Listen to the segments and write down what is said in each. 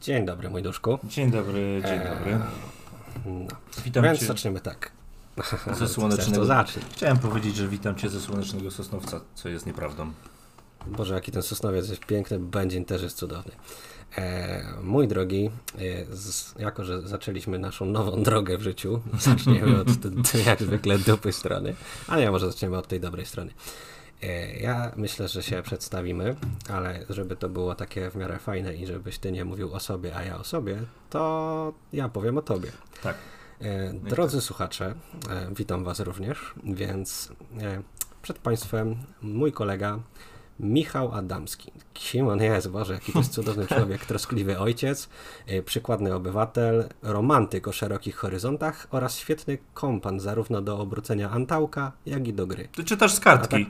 Dzień dobry, mój duszku. Dzień dobry, dzień dobry. Eee, no. Witam Więc cię. zaczniemy tak. Ze słonecznego. Zacznij. Chciałem powiedzieć, że witam cię ze słonecznego Sosnowca, co jest nieprawdą. Boże, jaki ten Sosnowiec jest piękny, Będzin też jest cudowny. E, mój drogi, e, z, jako że zaczęliśmy naszą nową drogę w życiu, zaczniemy od jak zwykle dupy strony, ale ja może zaczniemy od tej dobrej strony. E, ja myślę, że się przedstawimy, ale żeby to było takie w miarę fajne i żebyś ty nie mówił o sobie, a ja o sobie, to ja powiem o tobie. Tak. E, drodzy słuchacze, e, witam was również, więc przed państwem mój kolega Michał Adamski. Kim on jest? Boże, jaki to jest cudowny człowiek, troskliwy ojciec, przykładny obywatel, romantyk o szerokich horyzontach oraz świetny kompan zarówno do obrócenia antałka, jak i do gry. Ty czytasz z kartki.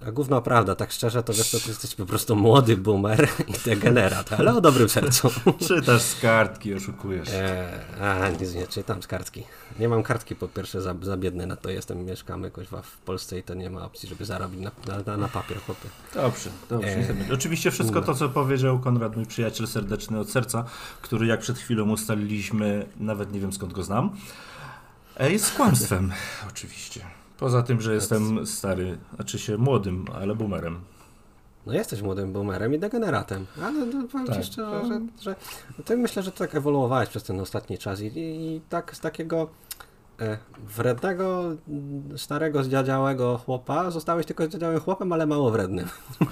A gówno prawda, tak szczerze, to wiesz, to ty jesteś po prostu młody boomer i degenerat, ale o dobrym sercu. Czytasz z kartki, oszukujesz. E, a, nic nie czytam z kartki. Nie mam kartki, po pierwsze, za, za biedny na to jestem. Mieszkamy jakoś w Polsce i to nie ma opcji, żeby zarobić na, na, na papier, chłopie. Dobrze, dobrze. E, Oczywiście wszystko no. to, co powiedział Konrad, mój przyjaciel serdeczny od serca, który jak przed chwilą ustaliliśmy, nawet nie wiem skąd go znam, e, jest kłamstwem, oczywiście. Poza tym, że jestem stary, znaczy się młodym, ale boomerem. No jesteś młodym boomerem i degeneratem, ale no, powiem tak. ci szczerze, że, że ty myślę, że tak ewoluowałeś przez ten ostatni czas i, i tak z takiego wrednego, starego, zdziadziałego chłopa zostałeś tylko zdziadziałym chłopem, ale mało wrednym.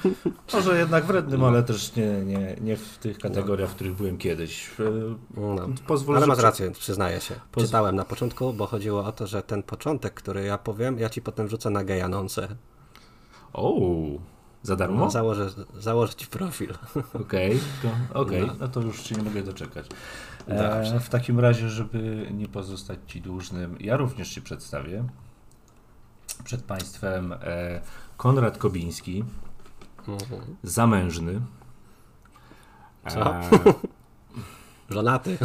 Może jednak wrednym, no. ale też nie, nie, nie w tych kategoriach, w których byłem kiedyś. E, no. Ale masz rację, przyznaję się. Poz... Czytałem na początku, bo chodziło o to, że ten początek, który ja powiem, ja ci potem wrzucę na gay anonsę. O, za darmo? No, założę, założę ci profil. Okej, okay, okay. No. no to już się nie mogę doczekać. E, w takim razie, żeby nie pozostać Ci dłużnym, ja również się przedstawię. Przed Państwem e, Konrad Kobiński, mhm. zamężny. Co? E, żonaty.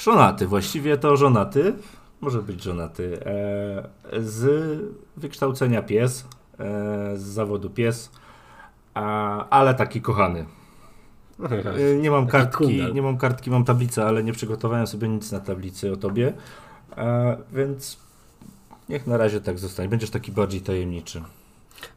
żonaty, właściwie to żonaty. Może być żonaty. E, z wykształcenia pies, e, z zawodu pies, ale taki kochany. Y, nie mam kartki, nie mam kartki, mam tablicę, ale nie przygotowałem sobie nic na tablicy o tobie, więc niech na razie tak zostanie. Będziesz taki bardziej tajemniczy.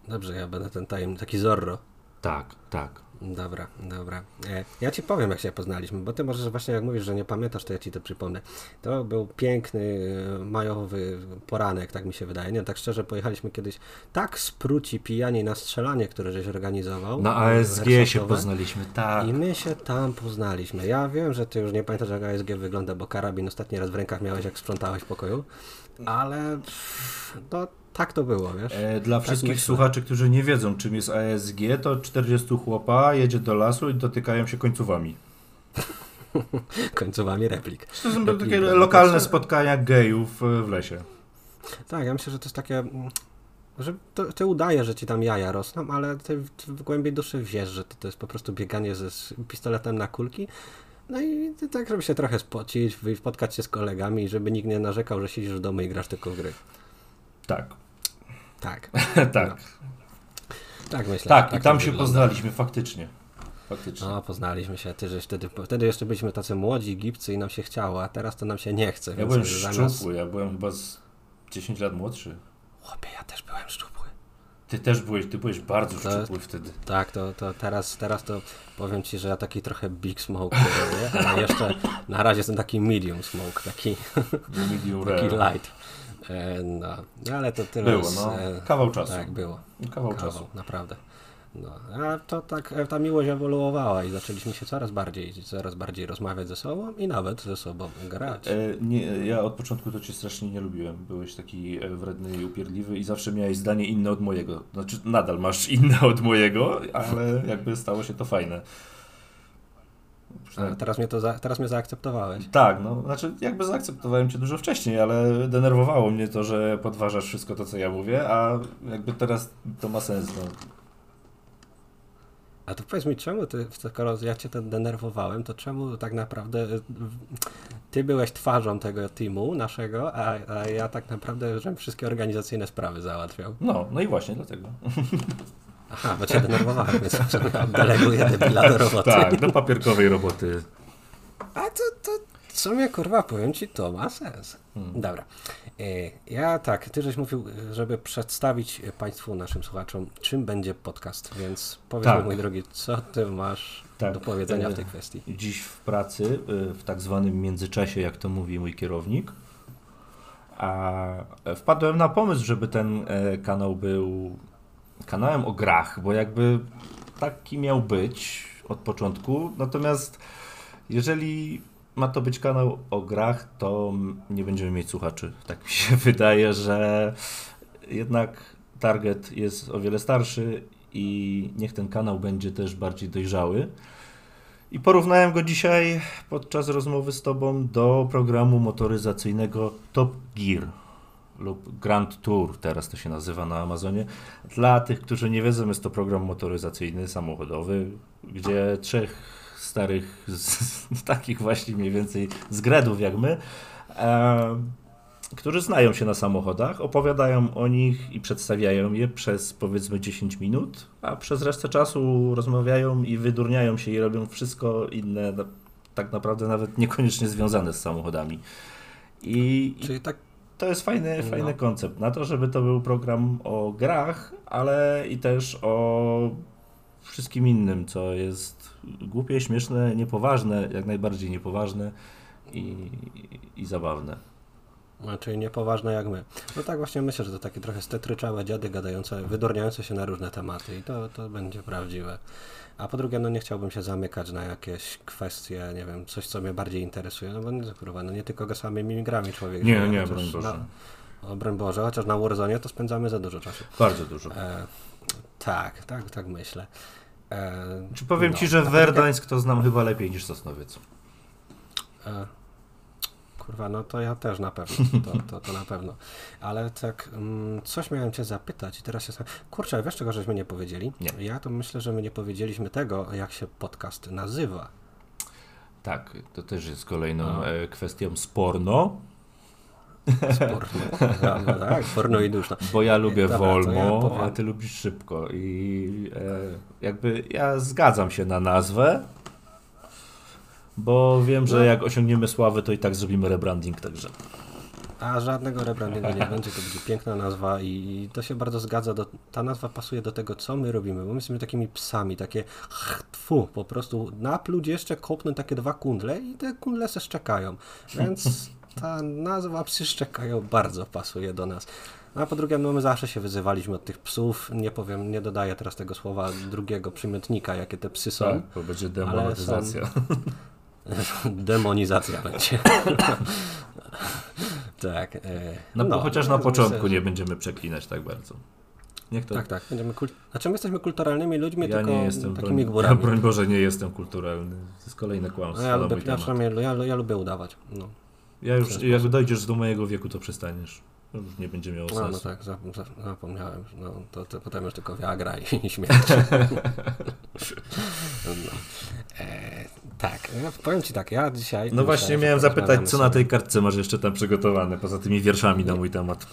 Dobrze, ja będę ten tajemniczy, taki Zorro. Tak, tak. Dobra, dobra. E, ja ci powiem, jak się poznaliśmy, bo ty możesz właśnie, jak mówisz, że nie pamiętasz, to ja ci to przypomnę. To był piękny, e, majowy poranek, tak mi się wydaje. Nie, tak szczerze, pojechaliśmy kiedyś tak spruci pijani na strzelanie, które żeś organizował. Na ASG się poznaliśmy, tak. I my się tam poznaliśmy. Ja wiem, że ty już nie pamiętasz, jak ASG wygląda, bo karabin ostatni raz w rękach miałeś, jak sprzątałeś w pokoju, ale to tak to było, wiesz? E, dla tak wszystkich myślę. słuchaczy, którzy nie wiedzą, czym jest ASG, to 40 chłopa jedzie do lasu i dotykają się końcówami. końcówami replik. To są replik, takie lokalne spotkania gejów w lesie. Tak, ja myślę, że to jest takie że to, ty udaje, że ci tam jaja rosną, ale ty w głębi duszy wiesz, że to, to jest po prostu bieganie ze pistoletem na kulki. No i tak, żeby się trochę spocić, spotkać się z kolegami, żeby nikt nie narzekał, że siedzisz w domu i grasz tylko w gry. Tak. Tak. tak. No. Tak myślę. Tak, tak i tam się wygląda. poznaliśmy faktycznie. Faktycznie. No, poznaliśmy się. Ty, że wtedy, wtedy jeszcze byliśmy tacy młodzi, gipcy i nam się chciało, a teraz to nam się nie chce. Ja byłem zamiast... szczupły, ja byłem chyba z 10 lat młodszy. Chłopie, ja też byłem szczupły. Ty też byłeś, ty byłeś bardzo to, szczupły wtedy. Tak, to, to teraz, teraz to powiem ci, że ja taki trochę big smoke robię, ale jeszcze na razie jestem taki medium smoke, taki, medium taki light. E, no, no, ale to tyle. Było, no. E, Kawał czasu. Tak, było. Kawał, Kawał czasu. Naprawdę. No, a to tak, e, ta miłość ewoluowała i zaczęliśmy się coraz bardziej, coraz bardziej rozmawiać ze sobą i nawet ze sobą grać. E, nie, ja od początku to cię strasznie nie lubiłem. Byłeś taki wredny i upierdliwy i zawsze miałeś zdanie inne od mojego. Znaczy, nadal masz inne od mojego, ale jakby stało się to fajne. A teraz mnie to za, teraz mnie zaakceptowałeś. Tak, no, znaczy jakby zaakceptowałem cię dużo wcześniej, ale denerwowało mnie to, że podważasz wszystko to, co ja mówię, a jakby teraz to ma sens. No. A to powiedz mi, czemu ty, skoro ja cię ten denerwowałem, to czemu tak naprawdę ty byłeś twarzą tego teamu naszego, a, a ja tak naprawdę, żebym wszystkie organizacyjne sprawy załatwiał? No, no i właśnie dlatego. Aha, bo cię denerwowałem, więc deleguję debila do roboty. Tak, do papierkowej roboty. A to, to w sumie, kurwa, powiem ci, to ma sens. Hmm. Dobra. E, Ja tak, ty żeś mówił, żeby przedstawić Państwu, naszym słuchaczom, czym będzie podcast, więc powiedz Tak. mi, mój drogi, co ty masz Tak, do powiedzenia e, w tej kwestii? Dziś w pracy, y, w tak zwanym międzyczasie, jak to mówi mój kierownik, a wpadłem na pomysł, żeby ten e, kanał był kanałem o grach, bo jakby taki miał być od początku. Natomiast jeżeli ma to być kanał o grach, to nie będziemy mieć słuchaczy. Tak mi się wydaje, że jednak target jest o wiele starszy i niech ten kanał będzie też bardziej dojrzały. I porównałem go dzisiaj podczas rozmowy z Tobą do programu motoryzacyjnego Top Gear lub Grand Tour, teraz to się nazywa na Amazonie. Dla tych, którzy nie wiedzą, jest to program motoryzacyjny, samochodowy, gdzie trzech starych, z, takich właśnie mniej więcej zgredów jak my, e, którzy znają się na samochodach, opowiadają o nich i przedstawiają je przez powiedzmy 10 minut, a przez resztę czasu rozmawiają i wydurniają się i robią wszystko inne, tak naprawdę nawet niekoniecznie związane z samochodami. I, i Czyli tak, to jest fajny, No. fajny koncept na to, żeby to był program o grach, ale i też o wszystkim innym, co jest głupie, śmieszne, niepoważne, jak najbardziej niepoważne i, i zabawne. czyli niepoważne jak my. No tak właśnie myślę, że to takie trochę stetryczałe dziady gadające, wydorniające się na różne tematy i to, to będzie prawdziwe. A po drugie, no nie chciałbym się zamykać na jakieś kwestie, nie wiem, coś, co mnie bardziej interesuje, no bo nie, kurwa, no nie tylko samymi grami człowiek Nie, żyje, nie, chociaż broń Boże. Na, o, broń Boże, chociaż na Warzone to spędzamy za dużo czasu. Bardzo dużo. E, tak, tak, tak myślę. E, Czy powiem no, Ci, że Verdańsk to znam chyba lepiej niż Sosnowiec. E, kurwa, no to ja też na pewno, to, to, to na pewno. Ale tak, mm, coś miałem Cię zapytać i teraz się... Kurczę, wiesz czego żeśmy nie powiedzieli? Nie. Ja to myślę, że my nie powiedzieliśmy tego, jak się podcast nazywa. Tak, to też jest kolejną No. e, kwestią sporno, Porno. No, tak, porno i duszno. bo ja lubię Dobra, ja wolno, powiem. a Ty lubisz szybko i e, jakby ja zgadzam się na nazwę, bo wiem, że No. jak osiągniemy sławę, to i tak zrobimy rebranding, także A żadnego rebrandingu nie będzie, to będzie piękna nazwa i to się bardzo zgadza. Do, ta nazwa pasuje do tego, co my robimy, bo my jesteśmy takimi psami, takie tfu, po prostu napluć jeszcze, kopnąć takie dwa kundle i te kundle se szczekają. Więc ta nazwa psy szczekają bardzo pasuje do nas. A po drugie, no my zawsze się wyzywaliśmy od tych psów. Nie powiem, nie dodaję teraz tego słowa drugiego przymiotnika, jakie te psy są. tak, bo będzie demonetyzacja. Demonizacja będzie. tak. E, No, bo chociaż na myślę, początku że- nie będziemy przeklinać tak bardzo. Niech to... Tak, tak. Będziemy kul... Znaczy my jesteśmy kulturalnymi ludźmi, Ja tylko nie jestem, takimi broń, ja, górami. broń Boże, nie jestem kulturalny. To jest kolejne kłamstwo No, ja, lubię, ja, ja, ja lubię udawać. No, Ja już, jak dojdziesz do mojego wieku, to przestaniesz. Już nie będzie miało no, sensu. no tak, zap- zap- zapomniałem. No, to, to potem już tylko Viagra i, śmierć. no. e, tak, no, powiem Ci tak, ja dzisiaj... No właśnie miałem zapytać, co na tej kartce masz jeszcze tam przygotowane, poza tymi wierszami na mój temat.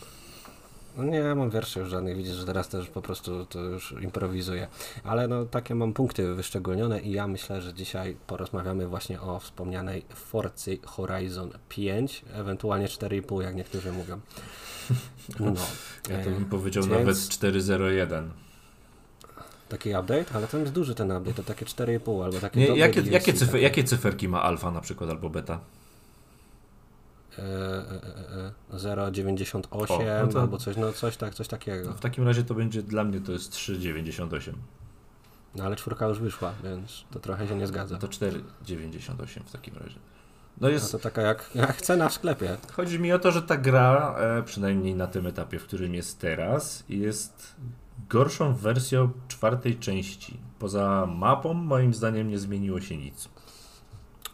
No nie mam wierszy już żadnych, widzisz, że teraz też po prostu to już improwizuję. Ale no takie mam punkty wyszczególnione i ja myślę, że dzisiaj porozmawiamy właśnie o wspomnianej Forcy Horizon 5, ewentualnie 4,5 jak niektórzy mówią. No. Ja to bym e, powiedział więc nawet 401. Taki update, ale tam jest duży ten update, to takie 4,5 albo takie Nie, jakie, jakie, cyfer, takie. jakie cyferki ma alfa na przykład albo beta? E, e, e, e, 0,98 O, no albo coś, no coś, tak, coś takiego. W takim razie to będzie dla mnie to jest 3,98. No ale czwórka już wyszła, więc to trochę się nie zgadza. No to 4,98 w takim razie. No No jest, to taka jak, jak cena w sklepie. Chodzi mi o to, że ta gra, e, przynajmniej na tym etapie, w którym jest teraz, jest gorszą wersją czwartej części. Poza mapą, moim zdaniem, nie zmieniło się nic.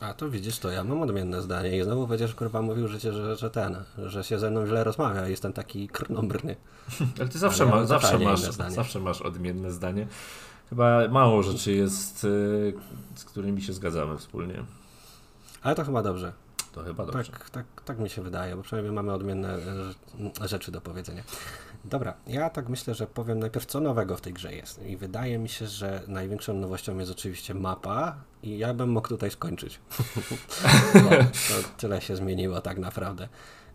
A to widzisz, to ja mam odmienne zdanie i znowu będziesz kurwa mówił, że, cię, że, że ten, że się ze mną źle rozmawia, jestem taki krnąbrny. Ale ty zawsze, ma, zawsze, masz, zawsze masz odmienne zdanie. Chyba mało rzeczy jest, e, z którymi się zgadzamy wspólnie. Ale to chyba dobrze. To chyba dobrze. Tak, tak, tak mi się wydaje, bo przynajmniej mamy odmienne e, rzeczy do powiedzenia. Dobra, ja tak myślę, że powiem najpierw, co nowego w tej grze jest. I wydaje mi się, że największą nowością jest oczywiście mapa i ja bym mógł tutaj skończyć. to tyle się zmieniło tak naprawdę.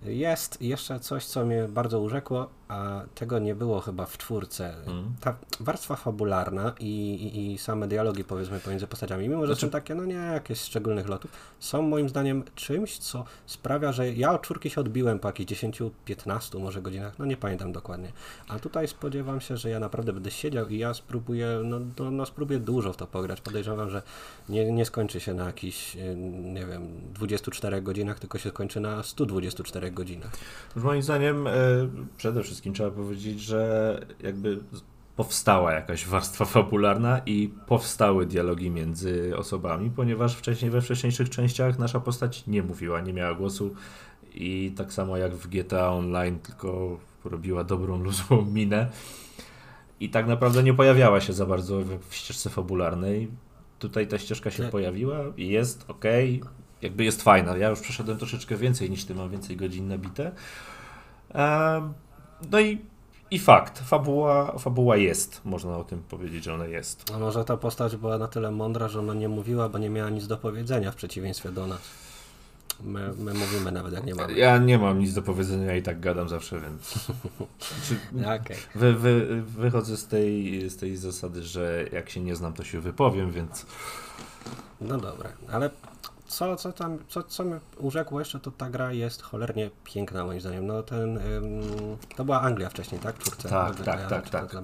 Jest jeszcze coś, co mnie bardzo urzekło, a tego nie było chyba w czwórce. Mm. Ta warstwa fabularna i, i, i, same dialogi, powiedzmy, pomiędzy postaciami, mimo że znaczy... są takie, no nie, jakieś szczególnych lotów, są moim zdaniem czymś, co sprawia, że ja od czwórki się odbiłem po jakichś 10-15 może godzinach, no nie pamiętam dokładnie. A tutaj spodziewam się, że ja naprawdę będę siedział i ja spróbuję, no, no, no spróbuję dużo w to pograć. Podejrzewam, że nie, nie skończy się na jakichś, nie wiem, 24 godzinach, tylko się skończy na 124 godzinach. Moim zdaniem e, przede wszystkim trzeba powiedzieć, że jakby powstała jakaś warstwa fabularna i powstały dialogi między osobami, ponieważ wcześniej we wcześniejszych częściach nasza postać nie mówiła, nie miała głosu i tak samo jak w GTA Online, tylko robiła dobrą, luzową minę i tak naprawdę nie pojawiała się za bardzo w ścieżce fabularnej. Tutaj ta ścieżka się pojawiła i jest ok, jakby jest fajna. Ja już przeszedłem troszeczkę więcej niż ty, mam więcej godzin nabite. No i, i fakt, fabuła, fabuła jest, można o tym powiedzieć, że ona jest. A może ta postać była na tyle mądra, że ona nie mówiła, bo nie miała nic do powiedzenia w przeciwieństwie do nas. My, my mówimy nawet jak nie mamy. Ja nie mam nic do powiedzenia i tak gadam zawsze, więc. Znaczy, okay. wy, wy, wychodzę z tej, z tej zasady, że jak się nie znam, to się wypowiem, więc. No dobra, ale co, co tam, co, co mnie urzekło jeszcze, to ta gra jest cholernie piękna moim zdaniem. No ten, ym, to była Anglia wcześniej, tak? Czwórce. Tak, tak, tak, tak.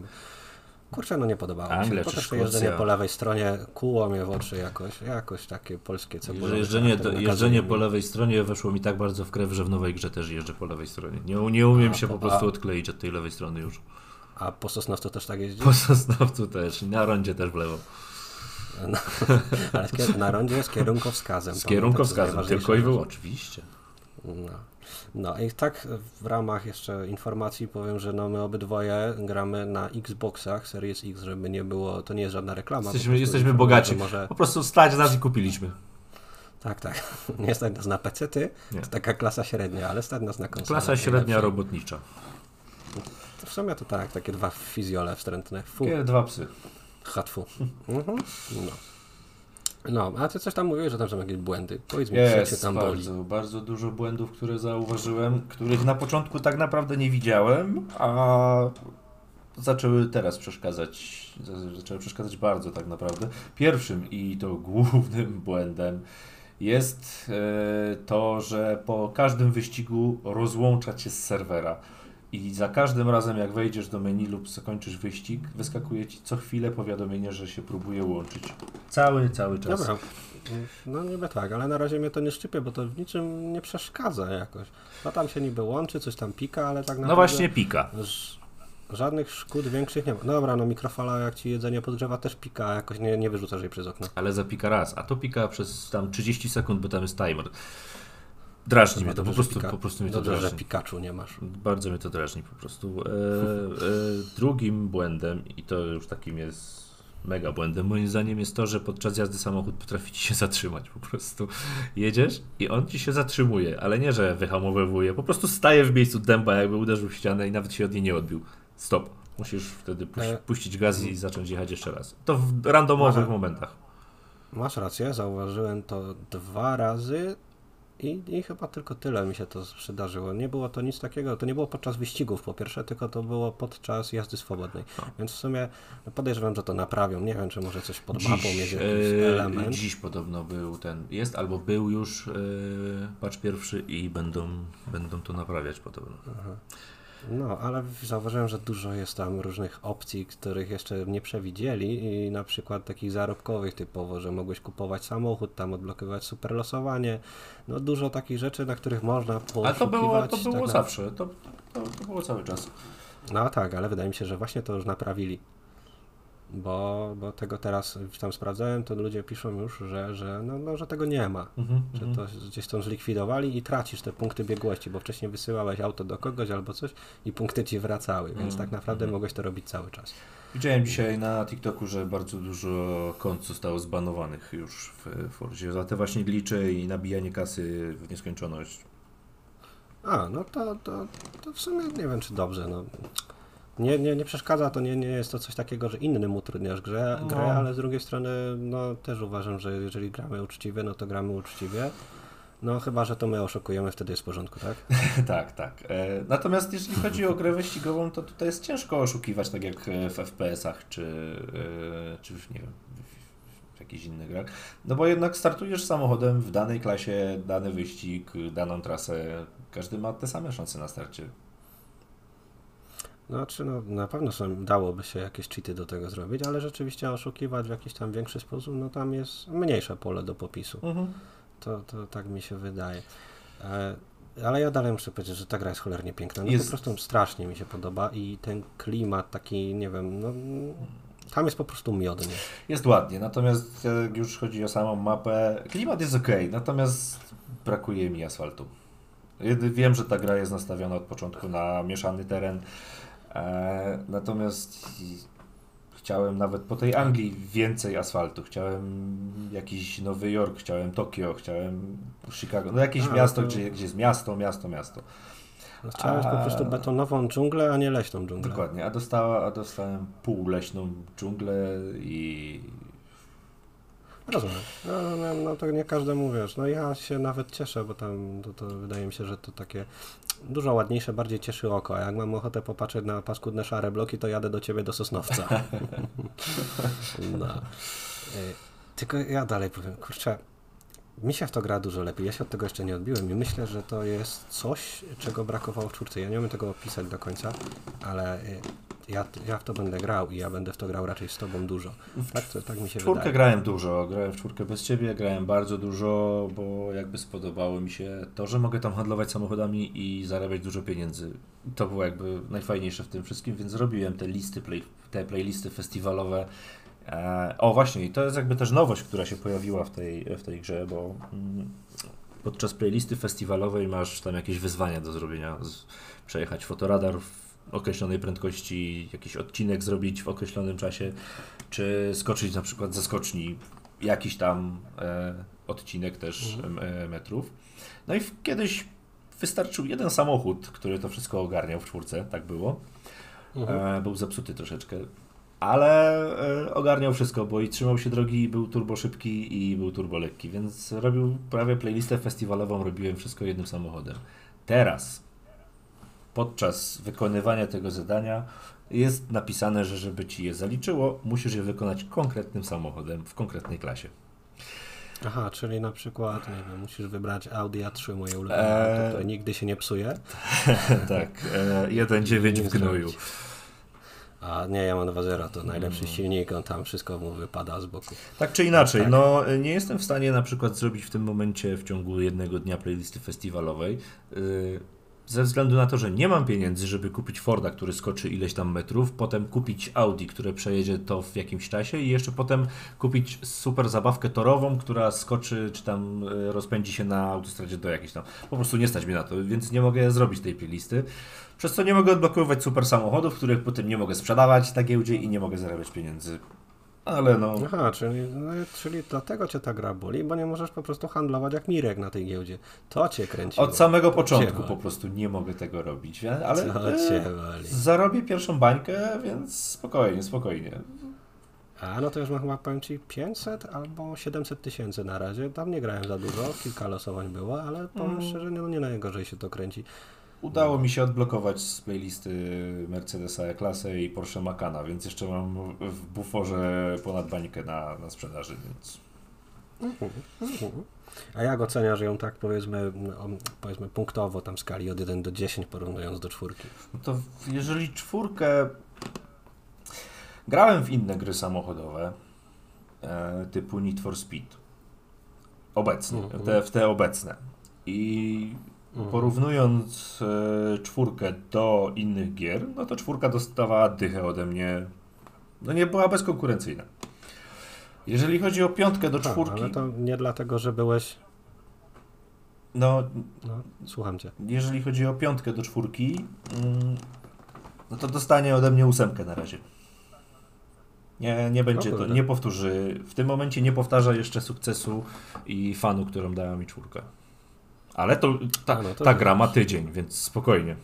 Kurczę, no nie podobało mi się. Potem jeżdżenie po lewej stronie kuło mnie w oczy jakoś, jakoś takie polskie cebule. Jeżdżenie, to, jeżdżenie po lewej stronie weszło mi tak bardzo w krew, że w nowej grze też jeżdżę po lewej stronie. Nie, nie umiem a, się po, po prostu a, odkleić od tej lewej strony już. A po Sosnowcu też tak jeździ? Po Sosnowcu też, na rondzie też w lewo. No, ale na rondzie z kierunkowskazem. Z kierunkowskazem, tylko i wyłącznie. Oczywiście. No. no i tak w ramach jeszcze informacji powiem, że no my obydwoje gramy na Xboxach Series X, żeby nie było, to nie jest żadna reklama. Jesteśmy, jesteśmy bogaci, może... po prostu stać nas i kupiliśmy. Tak, tak. Nie stać nas na pecety, to taka klasa średnia, ale stać nas na konsolę. Klasa średnia robotnicza. w sumie to tak, takie dwa fizjole wstrętne. Fu. Takie dwa psy. Hatfu. Mhm. No. No, a ty coś tam mówiłeś, że tam są jakieś błędy. Powiedz mi, co tam bardzo, boli. bardzo dużo błędów, które zauważyłem, których na początku tak naprawdę nie widziałem, a zaczęły teraz przeszkadzać, zaczęły przeszkadzać bardzo tak naprawdę. Pierwszym i to głównym błędem jest e, to, że po każdym wyścigu rozłącza cię z serwera. I za każdym razem, jak wejdziesz do menu lub zakończysz wyścig, wyskakuje ci co chwilę powiadomienie, że się próbuje łączyć. Cały, cały czas. Dobra. No niby tak, ale na razie mnie to nie szczypie, bo to w niczym nie przeszkadza jakoś. No tam się niby łączy, coś tam pika, ale tak no naprawdę... No właśnie pika. Żadnych szkód większych nie ma. No dobra, no mikrofala jak ci jedzenie podgrzewa też pika, jakoś nie, nie wyrzucasz jej przez okno. Ale zapika raz, a to pika przez tam 30 sekund, bo tam jest timer. Drażni mnie to, po prostu, po prostu mnie to dobrze, drażni. że Pikachu nie masz. Bardzo mnie to drażni po prostu. E, e, drugim błędem, i to już takim jest mega błędem, moim zdaniem jest to, że podczas jazdy samochód potrafi ci się zatrzymać po prostu. Jedziesz i on ci się zatrzymuje, ale nie, że wyhamowywuje, po prostu staje w miejscu dęba, jakby uderzył w ścianę i nawet się od niej nie odbił. Stop. Musisz wtedy puś e... puścić gaz i zacząć jechać jeszcze raz. To w randomowych momentach. Masz rację, zauważyłem to dwa razy i, I chyba tylko tyle mi się to przydarzyło. Nie było to nic takiego, to nie było podczas wyścigów po pierwsze, tylko to było podczas jazdy swobodnej. No. Więc w sumie podejrzewam, że to naprawią. Nie wiem, czy może coś pod mapą mieć jakiś e, element. Dziś podobno był ten, jest albo był już yy, patch pierwszy i będą, będą to naprawiać podobno. Aha. No, ale zauważyłem, że dużo jest tam różnych opcji, których jeszcze nie przewidzieli i na przykład takich zarobkowych typowo, że mogłeś kupować samochód, tam odblokowywać superlosowanie, no dużo takich rzeczy, na których można poszukiwać. Ale to było, to było tak zawsze, to, to, to było cały czas. No tak, ale wydaje mi się, że właśnie to już naprawili. Bo, bo tego teraz tam sprawdzałem, to ludzie piszą już, że, że, no, no, że tego nie ma, Mhm, że mhm. to gdzieś tam zlikwidowali i tracisz te punkty biegłości, bo wcześniej wysyłałeś auto do kogoś albo coś i punkty ci wracały, więc Mhm, tak naprawdę mhm. mogłeś to robić cały czas. Widziałem dzisiaj na TikToku, że bardzo dużo kont zostało zbanowanych już w Forzie za te właśnie glicze i nabijanie kasy w nieskończoność. A, no to, to, to w sumie nie wiem, czy dobrze. No. Nie, nie, nie przeszkadza, to nie, nie jest to coś takiego, że innym utrudniasz grę, No. grę, ale z drugiej strony no, też uważam, że jeżeli gramy uczciwie, no to gramy uczciwie. No chyba, że to my oszukujemy, wtedy jest w porządku, tak? tak, tak. E, natomiast jeżeli chodzi o grę wyścigową, to tutaj jest ciężko oszukiwać, tak jak w FPS-ach, czy, e, czy w, nie wiem, w jakichś innych grach. No bo jednak startujesz samochodem w danej klasie, dany wyścig, daną trasę. Każdy ma te same szanse na starcie. Znaczy, no, na pewno są, dałoby się jakieś cheaty do tego zrobić, ale rzeczywiście oszukiwać w jakiś tam większy sposób, no tam jest mniejsze pole do popisu. Mhm. To, to tak mi się wydaje. E, ale ja dalej muszę powiedzieć, że ta gra jest cholernie piękna. No Jest- po prostu strasznie mi się podoba i ten klimat taki, nie wiem, no tam jest po prostu miodnie. Jest ładnie, natomiast jak już chodzi o samą mapę, klimat jest ok, natomiast brakuje mi asfaltu. Wiem, że ta gra jest nastawiona od początku na mieszany teren, e, natomiast i- chciałem nawet po tej Anglii więcej asfaltu. Chciałem jakiś Nowy Jork, chciałem Tokio, chciałem Chicago, no jakieś A, miasto, to- gdzie, gdzie jest miasto, miasto, miasto. No, chciałem A- po prostu betonową dżunglę, a nie leśną dżunglę. Dokładnie, a, dostała, a dostałem półleśną dżunglę i Rozumiem. No, no, no to nie każdemu wiesz. No ja się nawet cieszę, bo tam to, to wydaje mi się, że to takie dużo ładniejsze, bardziej cieszy oko. A jak mam ochotę popatrzeć na paskudne szare bloki, to jadę do ciebie do Sosnowca. no. Y, Tylko ja dalej powiem, kurczę, mi się w to gra dużo lepiej. Ja się od tego jeszcze nie odbiłem i myślę, że to jest coś, czego brakowało w czwórce. Ja nie umiem tego opisać do końca, ale y, ja, ja w to będę grał i ja będę w to grał raczej z tobą dużo. Tak, to, tak mi się W czwórkę wydaje. grałem dużo, grałem w czwórkę bez ciebie, grałem bardzo dużo, bo jakby spodobało mi się to, że mogę tam handlować samochodami i zarabiać dużo pieniędzy. To było jakby najfajniejsze w tym wszystkim, więc zrobiłem te listy, play, te playlisty festiwalowe. E, o właśnie, i to jest jakby też nowość, która się pojawiła w tej, w tej grze, bo mm, podczas playlisty festiwalowej masz tam jakieś wyzwania do zrobienia. Z, przejechać fotoradar w określonej prędkości, jakiś odcinek zrobić w określonym czasie, czy skoczyć na przykład ze skoczni jakiś tam e, odcinek też Mhm. e, metrów. No i w, kiedyś wystarczył jeden samochód, który to wszystko ogarniał w czwórce, tak było. Mhm. E, był zepsuty troszeczkę, ale e, ogarniał wszystko, bo i trzymał się drogi, i był turbo szybki i był turbo lekki, więc robił prawie playlistę festiwalową, robiłem wszystko jednym samochodem. Teraz, podczas wykonywania tego zadania, jest napisane, że żeby ci je zaliczyło, musisz je wykonać konkretnym samochodem w konkretnej klasie. Aha, czyli na przykład, nie wiem, musisz wybrać Audi A3, moje ulubione Eee. które nigdy się nie psuje. tak, e, 1.9 w gnoju. zrobić. A nie, ja mam 2.0, to najlepszy Mm. silnik, on tam wszystko mu wypada z boku. Tak czy inaczej, Tak. no nie jestem w stanie na przykład zrobić w tym momencie w ciągu jednego dnia playlisty festiwalowej. Yy, ze względu na to, że nie mam pieniędzy, żeby kupić Forda, który skoczy ileś tam metrów, potem kupić Audi, które przejedzie to w jakimś czasie i jeszcze potem kupić super zabawkę torową, która skoczy czy tam yy, rozpędzi się na autostradzie do jakiejś tam. Po prostu nie stać mnie na to, więc nie mogę zrobić tej playlisty. Przez co nie mogę odblokowywać super samochodów, których potem nie mogę sprzedawać na giełdzie i nie mogę zarabiać pieniędzy. Ale no. Aha, czyli, no, czyli dlatego cię ta gra boli, bo nie możesz po prostu handlować jak Mirek na tej giełdzie. To cię kręci. Od samego początku po prostu nie mogę tego robić, ale e, zarobię pierwszą bańkę, więc spokojnie, spokojnie. A no to już mam chyba, powiem Ci, 500 albo 700 tysięcy na razie. Tam nie grałem za dużo, kilka losowań było, ale powiem Mm. szczerze, no nie najgorzej się to kręci. Udało mi się odblokować z playlisty Mercedesa E-klasę i Porsche Macana, więc jeszcze mam w buforze ponad bańkę na, na sprzedaży, więc A jak oceniasz ją tak powiedzmy, no, powiedzmy punktowo tam w skali od 1 do 10 porównując do czwórki? No to jeżeli czwórkę. Grałem w inne gry samochodowe e, typu Need for Speed. Obecnie, Mhm. te, w te obecne. I. porównując e, czwórkę do innych gier, no to czwórka dostawała dychę ode mnie no nie była bezkonkurencyjna. Jeżeli chodzi o piątkę do Tak, czwórki, ale to nie dlatego, że byłeś... no No, słucham cię. jeżeli chodzi o piątkę do czwórki, mm, no to dostanie ode mnie ósemkę na razie. Nie, nie będzie to, nie powtórzy, w tym momencie nie powtarza jeszcze sukcesu i fanu, którą dała mi czwórka. Ale to, ta, A, no to ta gra ma tydzień, więc spokojnie.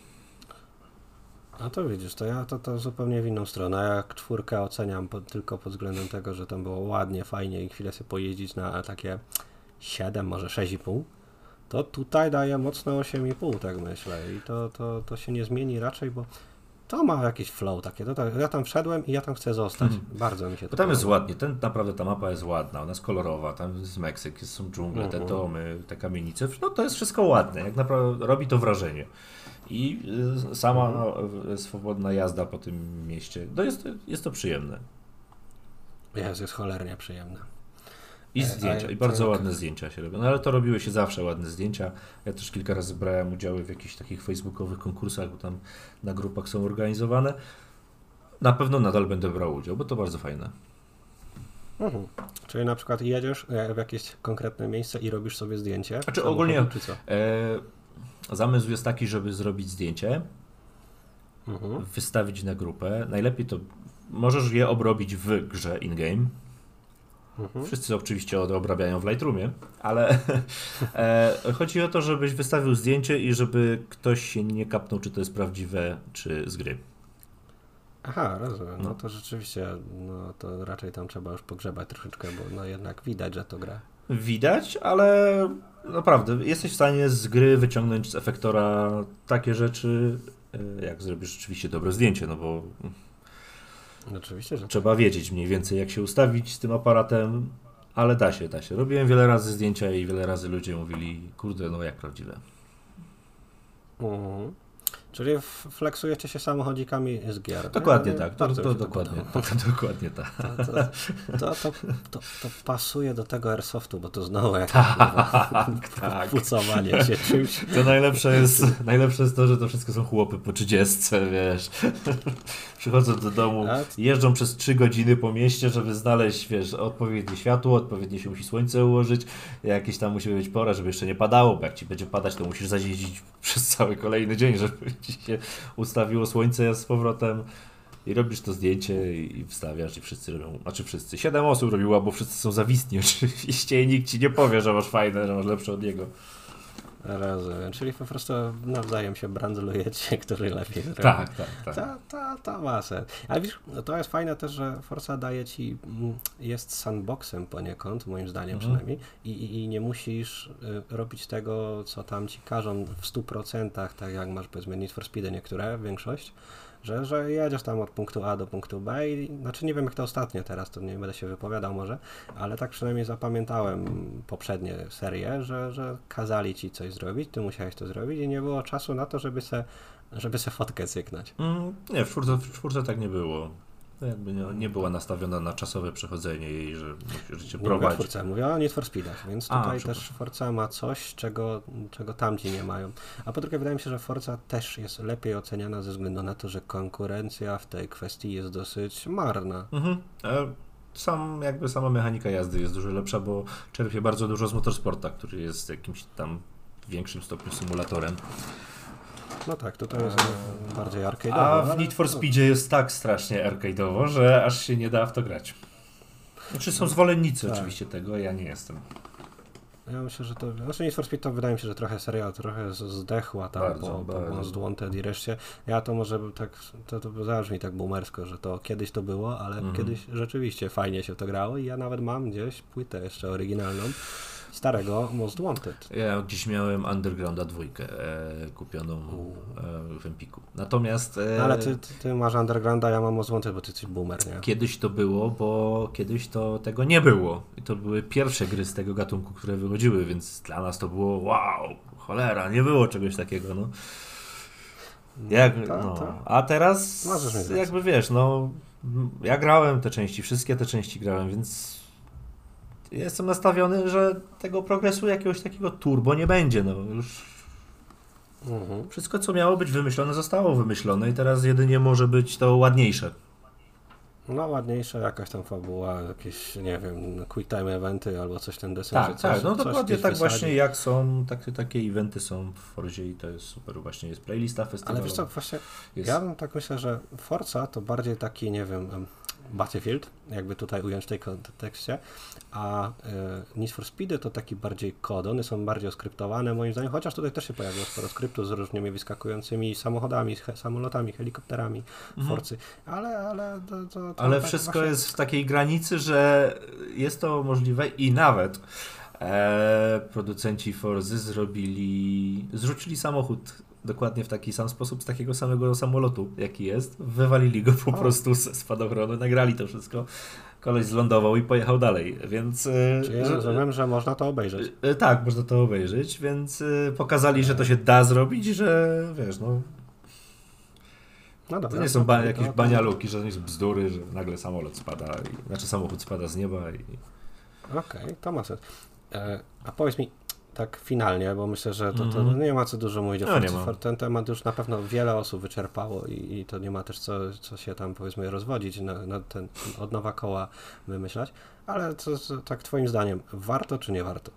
A to widzisz, to ja to, to zupełnie w inną stronę. Ja Jak czwórkę oceniam pod, tylko pod względem tego, że tam było ładnie, fajnie i chwilę sobie pojeździć na takie 7, może 6,5, to tutaj daję mocno 8,5, tak myślę. I to, to, to się nie zmieni raczej, bo to ma jakiś flow takie. To, tak- ja tam wszedłem i ja tam chcę zostać. Bardzo mi się to tam jest podoba. ładnie, ten, naprawdę ta mapa jest ładna, ona jest kolorowa, tam jest Meksyk, są dżungle, te Mhm. domy, te kamienice, no to jest wszystko ładne, jak naprawdę robi to wrażenie. I y, sama Mhm. y, swobodna jazda po tym mieście, no jest, jest to przyjemne. Jest, jest cholernie przyjemne. I E, zdjęcia, i bardzo tak. ładne zdjęcia się robią. No ale to robiły się zawsze ładne zdjęcia. Ja też kilka razy brałem udziały w jakichś takich facebookowych konkursach, bo tam na grupach są organizowane. Na pewno nadal będę brał udział, bo to bardzo fajne. Mhm. Czyli na przykład jedziesz e, w jakieś konkretne miejsce i robisz sobie zdjęcie? Znaczy, ogólnie- Czy co? E, zamysł jest taki, żeby zrobić zdjęcie, Mhm. wystawić na grupę. Najlepiej to możesz je obrobić w grze in-game. Mhm. Wszyscy oczywiście obrabiają w Lightroomie, ale e, chodzi o to, żebyś wystawił zdjęcie i żeby ktoś się nie kapnął, czy to jest prawdziwe, czy z gry. Aha, rozumiem. No No. to rzeczywiście, no to raczej tam trzeba już pogrzebać troszeczkę, bo no jednak widać, że to gra. Widać, ale naprawdę jesteś w stanie z gry wyciągnąć z efektora takie rzeczy, e, jak zrobisz rzeczywiście dobre zdjęcie, no bo Oczywiście, że trzeba wiedzieć mniej więcej, jak się ustawić z tym aparatem, ale da się, da się. Robiłem wiele razy zdjęcia i wiele razy ludzie mówili, kurde, no jak prawdziwe. Mhm. Czyli flexujecie się samochodzikami z gier. Dokładnie Nie, tak, to, to, dokładnie, to, dokładnie tak. To, to, to, pasuje do tego airsoftu, bo to znowu jak Tak, tak. pucowanie się czymś. To najlepsze jest, najlepsze jest to, że to wszystko są chłopy po 30, wiesz. Przychodzą do domu, jeżdżą przez 3 godziny po mieście, żeby znaleźć, wiesz, odpowiednie światło, odpowiednio się musi słońce ułożyć, jakieś tam musi być pora, żeby jeszcze nie padało, bo jak ci będzie padać, to musisz zajeździć przez cały kolejny dzień, żeby ci się ustawiło słońce z powrotem. I robisz to zdjęcie i wstawiasz i wszyscy robią, znaczy wszyscy, siedem osób robiło, bo wszyscy są zawistni oczywiście i nikt ci nie powie, że masz fajne, że masz lepsze od niego. Rozumiem. Czyli po prostu nawzajem się brandlujecie, który lepiej zrobi. Tak, tak, tak. Ta, ta, ta ma sens. Ale wiesz, to jest fajne też, że Forza daje ci, mm, jest sandboxem poniekąd, moim zdaniem Mhm. przynajmniej, i, i, i nie musisz y, robić tego, co tam ci każą w 100%, tak jak masz powiedzmy Need for Speedy niektóre, większość, że, że jedziesz tam od punktu A do punktu B i znaczy nie wiem jak to ostatnio teraz, to nie będę się wypowiadał może, ale tak przynajmniej zapamiętałem poprzednie serie, że, że kazali ci coś zrobić, ty musiałeś to zrobić i nie było czasu na to, żeby se, żeby se fotkę cyknąć. Mm, nie, w czwórce, w czwórce tak nie było. To jakby nie, nie była nastawiona na czasowe przechodzenie jej, że musisz się Nie mówię o Need for Speedach, więc A, tutaj przepraszam. też Forza ma coś, czego, czego tamci nie mają. A po drugie wydaje mi się, że Forza też jest lepiej oceniana ze względu na to, że konkurencja w tej kwestii jest dosyć marna. Mhm. Sam, jakby sama mechanika jazdy jest dużo lepsza, bo czerpie bardzo dużo z motorsporta, który jest jakimś tam w większym stopniu symulatorem. No tak, tutaj jest e, bardziej arcade'owo. A w Need for Speedzie jest tak strasznie arcade'owo, że aż się nie da w to grać. Znaczy są zwolennicy Tak. oczywiście tego, ja nie jestem. Ja myślę, że to. Znaczy Need for Speed to wydaje mi się, że trochę serial trochę zdechła tam Bardzo, po, po. Most Wanted i reszcie. Ja to może tak, to, to zabrzmi tak boomersko, że to kiedyś to było, ale Mhm. kiedyś rzeczywiście fajnie się to grało i ja nawet mam gdzieś płytę jeszcze oryginalną starego Most Wanted. Ja dziś miałem Undergrounda dwójkę e, kupioną e, w Empiku. Natomiast e, No, ale ty, ty, ty masz Undergrounda, ja mam Most Wanted, bo ty jesteś boomer, nie? kiedyś to było, bo kiedyś to tego nie było. I to były pierwsze gry z tego gatunku, które wychodziły, więc dla nas to było wow, cholera, nie było czegoś takiego. No. Jak, Ta, no. ta. A teraz jakby wiesz, no ja grałem te części, wszystkie te części grałem, więc jestem nastawiony, że tego progresu jakiegoś takiego turbo nie będzie. No już Mhm. wszystko co miało być wymyślone zostało wymyślone i teraz jedynie może być to ładniejsze. No ładniejsza jakaś tam fabuła, jakieś, nie wiem, quick time eventy albo coś ten deseń. Tak, tak, no dokładnie tak właśnie jak są, tak, takie eventy są w Forzie i to jest super, właśnie jest playlista Ale festiwalowa. wiesz co, właśnie jest... ja bym tak myślę, że Forza to bardziej taki, nie wiem, em, Battlefield, jakby tutaj ująć w tej kontekście, a y, Need for Speedy to taki bardziej kod, one są bardziej oskryptowane moim zdaniem, chociaż tutaj też się pojawiło sporo skryptu z różnymi wyskakującymi samochodami, samolotami, helikopterami, Mhm. Forcy, ale, ale to, to, to Ale tak wszystko właśnie- jest w takiej granicy, że jest to możliwe i nawet e, producenci Forzy zrobili, zrzucili samochód dokładnie w taki sam sposób z takiego samego samolotu, jaki jest. Wywalili go po O. prostu z spadochronu, nagrali to wszystko. Koleś zlądował i pojechał dalej, więc... e, Czyli że- rozumiem, że można to obejrzeć. E, Tak, można to obejrzeć, więc e, pokazali, że to się da zrobić, że wiesz, no No to dobra. nie są ba- jakieś to- banialuki, że to nie są bzdury, że nagle samolot spada, i, znaczy samochód spada z nieba i... Okej, to ma sens. E, a powiedz mi tak finalnie, bo myślę, że to, to Mhm. nie ma co dużo mówić o No, Ten temat już na pewno wiele osób wyczerpało i, i to nie ma też co, co się tam powiedzmy rozwodzić na, na ten od nowa koła wymyślać. Ale co, co, tak twoim zdaniem, warto czy nie warto?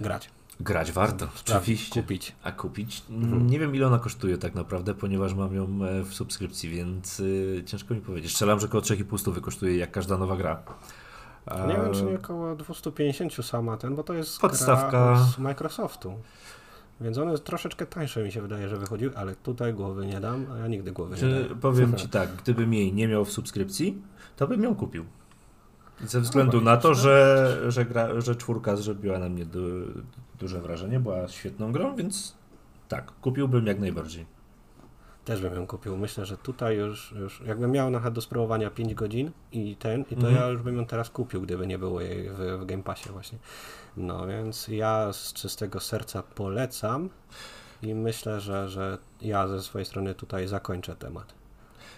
Grać. Grać warto, oczywiście. Kupić. A kupić? Mhm. Nie wiem ile ona kosztuje tak naprawdę, ponieważ mam ją e, w subskrypcji, więc y, ciężko mi powiedzieć. Strzelam, że około 3,5 stówy kosztuje jak każda nowa gra. Nie wiem, czy nie około 250 sama ten, bo to jest Podstawka. z Microsoftu. Więc one troszeczkę tańsze mi się wydaje, że wychodziły, ale tutaj głowy nie dam, a ja nigdy głowy nie Czy, dam. powiem Ci tak, gdybym jej nie miał w subskrypcji, to bym ją kupił. Ze względu No, na to, że, że, gra, że czwórka zrobiła na mnie du, duże wrażenie, była świetną grą, więc tak, kupiłbym jak najbardziej. Też bym ją kupił. Myślę, że tutaj już, już jakbym miał na przykład do spróbowania 5 godzin i ten, i to Mhm. ja już bym ją teraz kupił, gdyby nie było jej w, w Game Passie właśnie. No więc ja z czystego serca polecam i myślę, że, że ja ze swojej strony tutaj zakończę temat.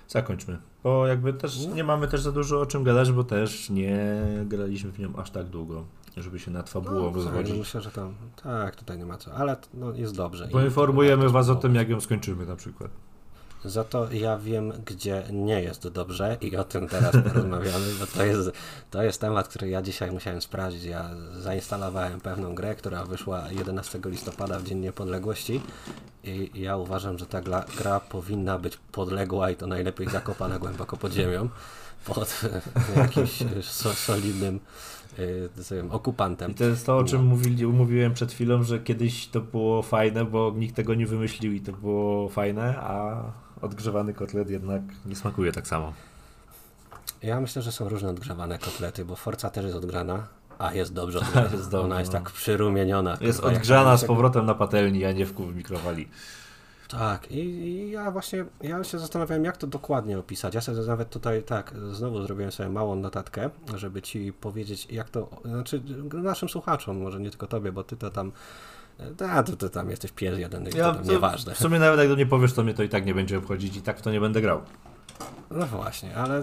Zakończmy, bo jakby też No. nie mamy też za dużo o czym gadać, bo też nie graliśmy w nią aż tak długo, żeby się nad fabułą No, no rozwodzić. myślę, że tam, tak, tutaj nie ma co, ale no, jest dobrze. Poinformujemy Was o spróbować. tym, jak ją skończymy na przykład. Za to ja wiem, gdzie nie jest dobrze i o tym teraz porozmawiamy, bo to jest, to jest temat, który ja dzisiaj musiałem sprawdzić. Ja zainstalowałem pewną grę, która wyszła 11 listopada w Dzień Niepodległości i ja uważam, że ta gra, gra powinna być podległa i to najlepiej zakopana głęboko pod ziemią, pod jakimś so, solidnym y, okupantem. I to jest to, o czym No. mówili, mówiłem przed chwilą, że kiedyś to było fajne, bo nikt tego nie wymyślił i to było fajne, a odgrzewany kotlet jednak nie smakuje tak samo. Ja myślę, że są różne odgrzewane kotlety, bo Forza też jest odgrana, a jest dobrze. Jest dobrze, Ona jest no. tak przyrumieniona. Jest odgrzana z powrotem na patelni, a nie w mikrowali. Tak, i, i ja właśnie, ja się zastanawiałem, jak to dokładnie opisać. Ja sobie nawet tutaj, tak, znowu zrobiłem sobie małą notatkę, żeby ci powiedzieć, jak to, znaczy naszym słuchaczom, może nie tylko tobie, bo ty to tam, a, to, to tam jesteś pies jeden, i to tam nieważne. w sumie nawet jak do mnie powiesz, to mnie to i tak nie będzie obchodzić i tak w to nie będę grał. No właśnie, ale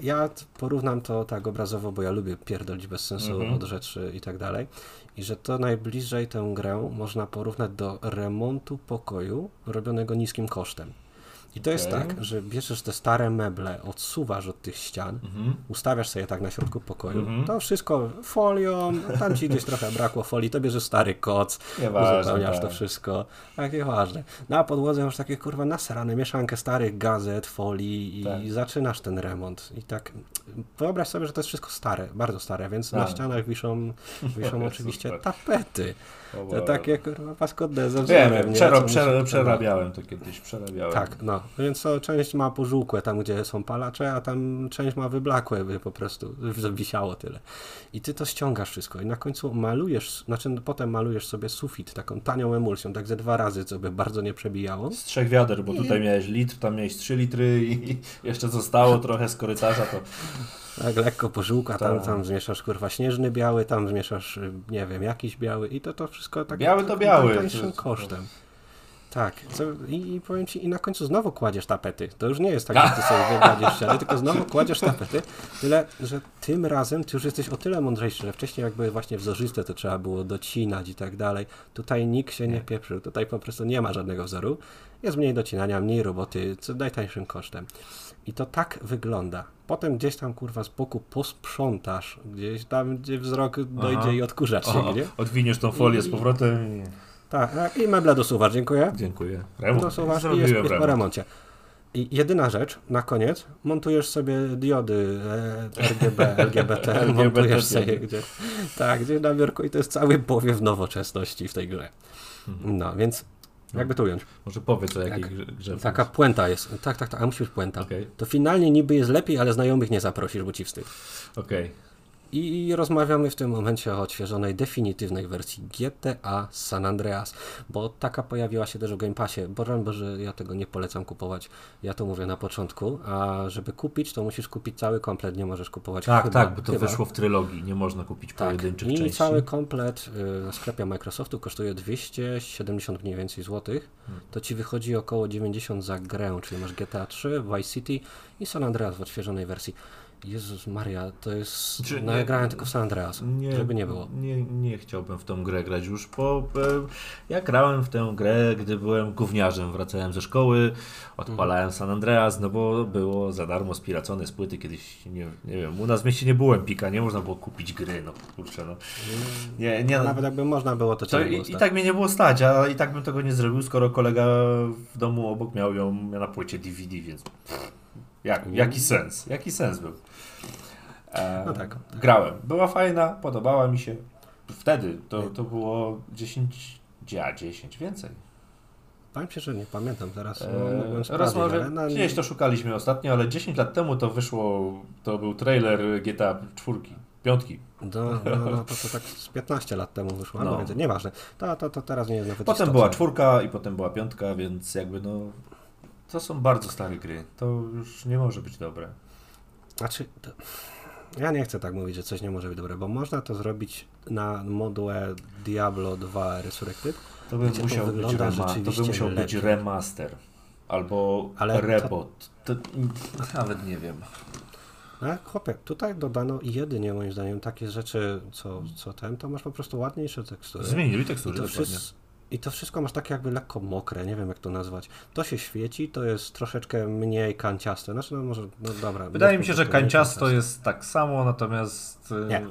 ja porównam to tak obrazowo, bo ja lubię pierdolić bez sensu Mhm. od rzeczy i tak dalej. I że to najbliżej tę grę można porównać do remontu pokoju robionego niskim kosztem. I to jest Okej. tak, że bierzesz te stare meble, odsuwasz od tych ścian, Mhm. ustawiasz sobie tak na środku pokoju, Mhm. to wszystko folią, tam ci gdzieś trochę brakło folii, to bierzesz stary koc, Nieważne, uzupełniasz to tak. wszystko, takie ważne. Na podłodze masz takie kurwa nasrane, mieszankę starych gazet, folii i Tak. zaczynasz ten remont. I tak wyobraź sobie, że to jest wszystko stare, bardzo stare, więc na Tak. ścianach wiszą, wiszą oczywiście tapety. To takie kurwa paskudne ze wzorem, przero, musi- przerabiałem to kiedyś, przerabiałem. tak, no. Więc to część ma pożółkłe tam, gdzie są palacze, a tam część ma wyblakłe, by po prostu wisiało tyle. I ty to ściągasz wszystko i na końcu malujesz, znaczy no, potem malujesz sobie sufit taką tanią emulsją, tak ze dwa razy, co by bardzo nie przebijało. Z trzech wiader, bo tutaj miałeś litr, tam miałeś trzy litry i jeszcze zostało trochę z korytarza, to Tak lekko pożółka, tam, Tak. tam zmieszasz kurwa śnieżny biały, tam zmieszasz, y, nie wiem, jakiś biały i to to wszystko tak Biały to takim biały. tańszym kosztem. Tak, i, i powiem ci, i na końcu znowu kładziesz tapety. To już nie jest tak, że ty sobie wygładzisz ściany, tylko znowu kładziesz tapety. Tyle, że tym razem ty już jesteś o tyle mądrzejszy, że wcześniej jak były właśnie wzorzyste, to trzeba było docinać i tak dalej. Tutaj nikt się nie pieprzył, tutaj po prostu nie ma żadnego wzoru. Jest mniej docinania, mniej roboty, co najtańszym kosztem. I to tak wygląda. Potem gdzieś tam kurwa z boku posprzątasz, gdzieś tam, gdzie wzrok dojdzie Aha. i odkurzacz się, nie? odwiniesz tą folię z powrotem i... Tak, i meble dosuwasz, dziękuję. Dziękuję. Remont. Dosuwasz i jest, jest po remoncie. I jedyna rzecz, na koniec, montujesz sobie diody e, RGB, LGBT, LGBT montujesz sobie gdzieś, tak, gdzieś na biurku i to jest cały powiew nowoczesności w tej grze. Mhm. No, więc jakby to ująć? Może powiedz o jakiej Tak. grze-. Taka puenta jest, tak, tak, tak, a musi być puenta. Okej, To finalnie niby jest lepiej, ale znajomych nie zaprosisz, bo ci wstyd. okej. I rozmawiamy w tym momencie o odświeżonej, definitywnej wersji GTA San Andreas, bo taka pojawiła się też w Game Passie. Boże, Boże, ja tego nie polecam kupować, ja to mówię na początku, a żeby kupić, to musisz kupić cały komplet, nie możesz kupować Tak, chyba, tak, bo to chyba. wyszło w trylogii. Nie można kupić Tak, pojedynczych i części. cały komplet y, na sklepie Microsoftu kosztuje 270 mniej więcej złotych. Hmm. To ci wychodzi około 90 za grę, czyli masz GTA 3, Vice City i San Andreas w odświeżonej wersji. Jezus Maria, to jest... Czy No nie- ja grałem tylko w San Andreas, żeby nie było. Nie, nie chciałbym w tą grę grać już, bo e, ja grałem w tę grę, gdy byłem gówniarzem. Wracałem ze szkoły, odpalałem San Andreas, no bo było za darmo spiracone z płyty kiedyś, nie, nie wiem, u nas w mieście nie było Empika, nie można było kupić gry, no kurczę, no. Nie, nie, nawet jakby można było, to, to nie było i, i tak mnie nie było stać, a i tak bym tego nie zrobił, skoro kolega w domu obok miał ją na płycie DVD, więc jak, jaki sens? Jaki sens był? E, No tak. Grałem. Była fajna, podobała mi się. Wtedy to, to było 10, ja 10 więcej. Powiem się, że nie pamiętam teraz. E, No, rozmawia... na, Gdzieś to szukaliśmy ostatnio, ale 10 lat temu to wyszło, to był trailer GTA 4, piątki. no, no, no, to, to tak z 15 lat temu wyszło, No. albo więcej, nieważne. To, to, to teraz nie jest nawet Potem istotne. była czwórka i potem była piątka, więc jakby no... To są bardzo stare gry. To już nie może być dobre. Znaczy, to, ja nie chcę tak mówić, że coś nie może być dobre, bo można to zrobić na modułę Diablo 2 Resurrected, To by Gdzie to musiał być, rema... to by musiał być remaster. Albo Ale to- rebot. To... Nawet nie wiem. A chłopie, tutaj dodano jedynie moim zdaniem takie rzeczy, co, co ten, to masz po prostu ładniejsze tekstury. Zmienili tekstury to, wszystko, I to wszystko masz takie jakby lekko mokre, nie wiem jak to nazwać. To się świeci, to jest troszeczkę mniej kanciaste. Znaczy, no może, no dobra. Wydaje mi się, że kanciasto jest tak samo, natomiast e, Nie.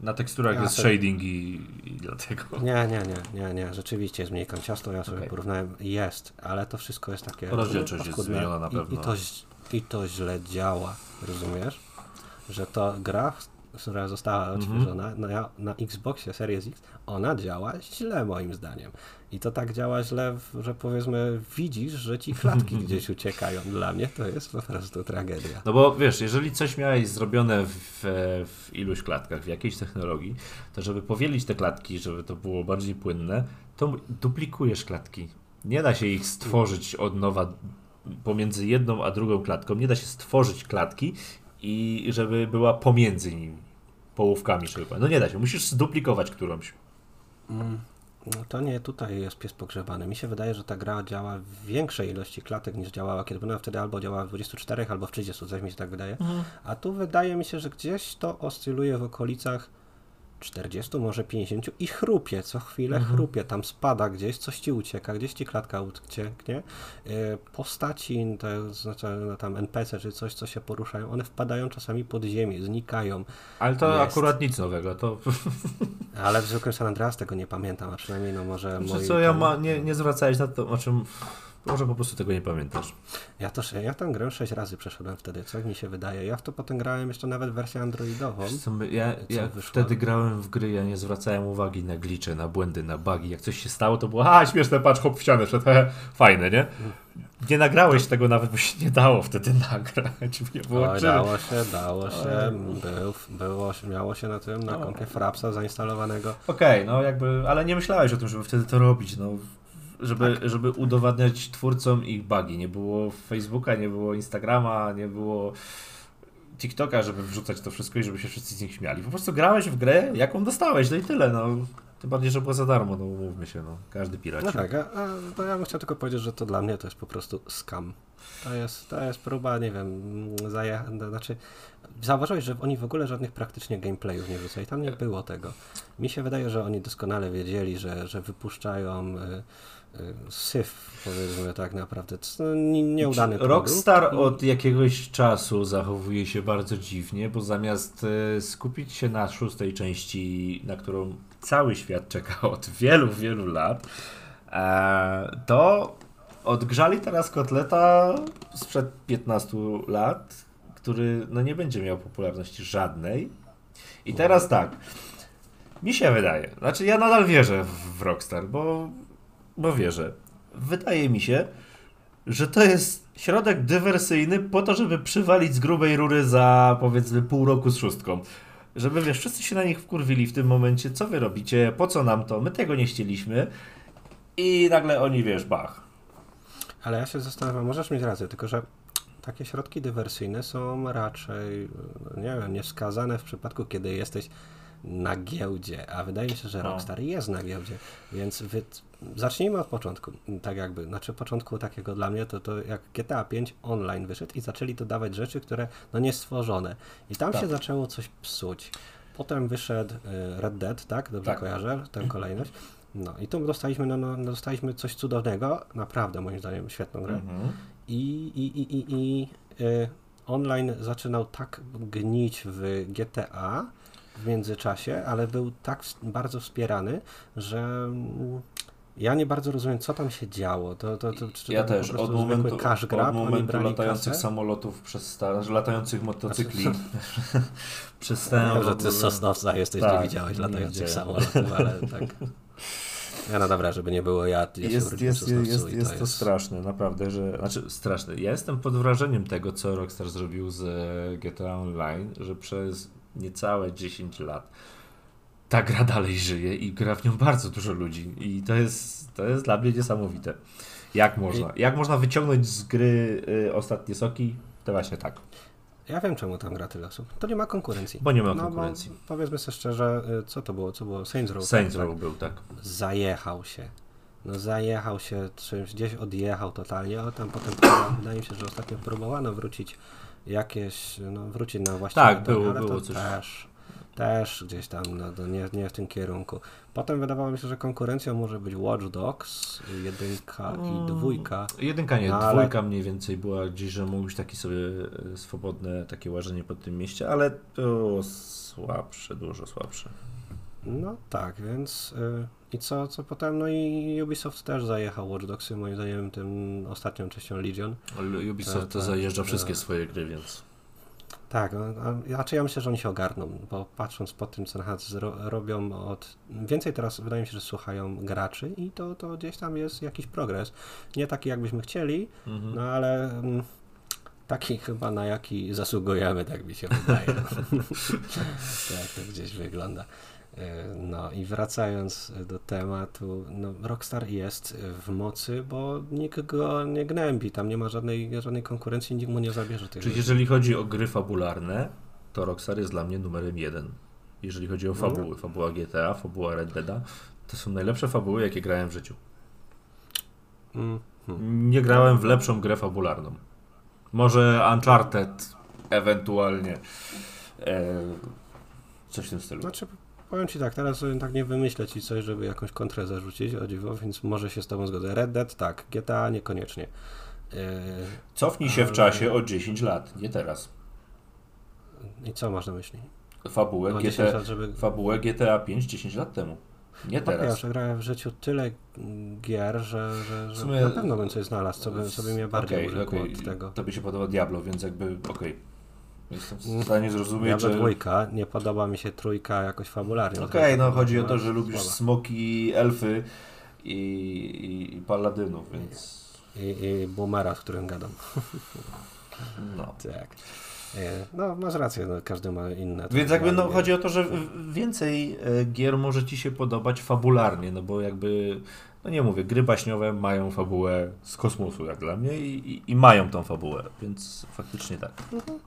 na teksturach Ja jest sobie- shading i, i dlatego. Nie, nie, nie, nie, nie, rzeczywiście jest mniej kanciasto, ja sobie Okej. porównałem, jest, ale to wszystko jest takie... Rozdzielczość jest zmieniona na i, pewno. I to, ź- I to źle działa, rozumiesz? Że to gra, która została Mhm. odświeżona na, na Xboxie Series X, ona działa źle moim zdaniem. I to tak działa źle, że powiedzmy widzisz, że ci klatki gdzieś uciekają. Dla mnie to jest po prostu tragedia. No bo wiesz, jeżeli coś miałeś zrobione w, w iluś klatkach, w jakiejś technologii, to żeby powielić te klatki, żeby to było bardziej płynne, to duplikujesz klatki. Nie da się ich stworzyć od nowa pomiędzy jedną a drugą klatką. Nie da się stworzyć klatki i żeby była pomiędzy nimi. Połówkami, żeby. No nie da się. Musisz zduplikować którąś. Mm, No to nie, tutaj jest pies pogrzebany. Mi się wydaje, że ta gra działa w większej ilości klatek niż działała, kiedy była wtedy albo działała w 24, albo w 30, coś mi się tak wydaje. A tu wydaje mi się, że gdzieś to oscyluje w okolicach 40, może 50 i chrupie, co chwilę chrupie, tam spada gdzieś, coś ci ucieka, gdzieś ci klatka ucieknie. Yy, Postaci, te, znaczy tam NPC czy coś, co się poruszają, one wpadają czasami pod ziemię, znikają. Ale to Jest. akurat nic nowego. To Ale w zwykłym San Andreas tego nie pamiętam, a przynajmniej no może Znaczy, moi co ja ma, nie, nie zwracałeś na to, o czym może po prostu tego nie pamiętasz. Ja to ja tę grę sześć razy przeszedłem wtedy, co mi się wydaje. Ja w to potem grałem jeszcze nawet wersję androidową. Co, my- ja, wyszło? wtedy grałem w gry, ja nie zwracałem uwagi na glicze, na błędy, na bugi. Jak coś się stało, to było, a śmieszne, patrz, hop w ścianę, he, fajne, nie? Nie nagrałeś tego nawet, bo się nie dało wtedy nagrać. Nie było Oj, dało się, dało się, był, było, miało się na tym, na No. kompie Frapsa zainstalowanego. Okej, no jakby, ale nie myślałeś o tym, żeby wtedy to robić, no. Żeby, żeby udowadniać twórcom ich bugi. Nie było Facebooka, nie było Instagrama, nie było TikToka, żeby wrzucać to wszystko i żeby się wszyscy z nich śmiali. Po prostu grałeś w grę, jaką dostałeś, no i tyle, no. Tym bardziej, że było za darmo, no umówmy się, no. Każdy piraci. No tak, a, a to ja bym chciał tylko powiedzieć, że to dla mnie to jest po prostu scam. To jest, to jest próba, nie wiem, zaje... znaczy zauważyłeś, że oni w ogóle żadnych praktycznie gameplayów nie wrzucali, tam nie było tego. Mi się wydaje, że oni doskonale wiedzieli, że, że wypuszczają y, syf, powiedzmy tak naprawdę. To no, nie- nieudany produkt. Rockstar I- od jakiegoś czasu zachowuje się bardzo dziwnie, bo zamiast e, skupić się na szóstej części, na którą cały świat czeka od wielu, wielu lat, e, to odgrzali teraz kotleta sprzed 15 lat, który no nie będzie miał popularności żadnej. I teraz tak, mi się wydaje, znaczy ja nadal wierzę w Rockstar, bo, bo wierzę. Wydaje mi się, że to jest środek dywersyjny po to, żeby przywalić z grubej rury za powiedzmy pół roku z szóstką. Żeby wiesz, wszyscy się na nich wkurwili w tym momencie, co wy robicie, po co nam to, my tego nie chcieliśmy. I nagle oni wiesz, bach. Ale ja się zastanawiam, możesz mieć rację, tylko że takie środki dywersyjne są raczej, nie wiem, niewskazane w przypadku, kiedy jesteś na giełdzie, a wydaje mi się, że No. Rockstar jest na giełdzie, więc wy... zacznijmy od początku, tak jakby, znaczy początku takiego dla mnie, to, to jak GTA 5 online wyszedł i zaczęli dodawać rzeczy, które no nie stworzone i tam Tak. się zaczęło coś psuć. Potem wyszedł y, Red Dead, tak? Dobrze Tak. kojarzę tę kolejność. No i tu dostaliśmy, no, no, dostaliśmy coś cudownego, naprawdę moim zdaniem świetną grę. Mhm. I, i, i, i, i y, online zaczynał tak gnić w GTA w międzyczasie, ale był tak bardzo wspierany, że mm, ja nie bardzo rozumiem, co tam się działo. To, to, to, czy Ja to też, od momentu, cash grab, od momentu latających kasę? samolotów przez latających motocykli. ten wiem, że ty z Sosnowca jesteś, Tak, nie widziałeś nie latających widziałem. samolotów, ale tak... Ja no dobra, żeby nie było, ja, ja się Jest, jest, jest, jest to straszne, naprawdę, że. Znaczy, straszne. Ja jestem pod wrażeniem tego, co Rockstar zrobił z e, GTA Online, że przez niecałe 10 lat ta gra dalej żyje i gra w nią bardzo dużo ludzi. I to jest, to jest dla mnie niesamowite. Jak można? Jak można wyciągnąć z gry y, ostatnie soki? To właśnie tak. Ja wiem, czemu tam gra tyle osób. To nie ma konkurencji. Bo nie ma No, konkurencji. Powiedzmy sobie szczerze, y, co to było? Co było? Saints Row. Saints tak? Row był, tak. Zajechał się. No zajechał się czymś, gdzieś odjechał totalnie, ale tam potem wydaje mi się, że ostatnio próbowano wrócić jakieś, no wrócić na właściwe Tak, było- ale było to coś. też, też gdzieś tam, no, to nie, nie w tym kierunku. Potem wydawało mi się, że konkurencją może być Watch Dogs, jedynka i dwójka. Jedynka nie, No, ale- dwójka mniej więcej była gdzieś, że mógł być taki sobie e, swobodne takie łażenie po tym mieście, ale było słabsze, dużo słabsze. No tak, więc y, i co, co potem, no i Ubisoft też zajechał Watch Dogsy, moim zdaniem tym ostatnią częścią Legion. Ale Ubisoft Tak, to tak, zajeżdża tak. wszystkie swoje gry, więc... Tak, no, a, znaczy ja myślę, że oni się ogarną, bo patrząc po tym, co nas zro, robią od... Więcej teraz wydaje mi się, że słuchają graczy i to, to gdzieś tam jest jakiś progres. Nie taki, jakbyśmy chcieli, Mhm. no ale mm, taki chyba, na jaki zasługujemy, tak mi się wydaje. tak to gdzieś wygląda. E, No i wracając do tematu, no Rockstar jest w mocy, bo nikt go nie gnębi, tam nie ma żadnej, żadnej konkurencji, nikt mu nie zabierze tych Czyli rzeczy. jeżeli chodzi o gry fabularne, to Rockstar jest dla mnie numerem jeden. Jeżeli chodzi o No. fabuły, fabuła GTA, fabuła Red Deada, to są najlepsze fabuły, jakie grałem w życiu. Mm, hmm. Nie grałem w lepszą grę fabularną. Może Uncharted, ewentualnie. E, coś w tym stylu. Znaczy, powiem Ci tak, teraz sobie tak nie wymyślę Ci coś, żeby jakąś kontrę zarzucić, o dziwo, więc może się z Tobą zgodzę. Red Dead tak, GTA niekoniecznie. E, Cofnij się w Ale- czasie o 10 lat, nie teraz. I co masz na myśli? Fabułę, O 10 GTA, lat, żeby... fabułę GTA 5 10 lat temu. Nie Okej, ja teraz. przegrałem w życiu tyle gier, że, że, W że sumie- na pewno bym coś znalazł, co by, co by mnie bardziej urzekło okej. od tego. To by się podoba Diablo, więc jakby okej. Jestem w stanie zrozumieć, Diablo że... dwójka, nie podoba mi się trójka jakoś fabularnie. Okej, no chodzi o to, że lubisz słaba. smoki, elfy i, i, i paladynów, więc I, I boomera, z którym gadam. no. Tak. E, No, masz rację, no, każdy ma inne. Więc jakby no, chodzi o to, że więcej e, gier może ci się podobać fabularnie, no bo jakby, no nie mówię, gry baśniowe mają fabułę z kosmosu jak dla mnie i, i, i mają tą fabułę, więc faktycznie tak.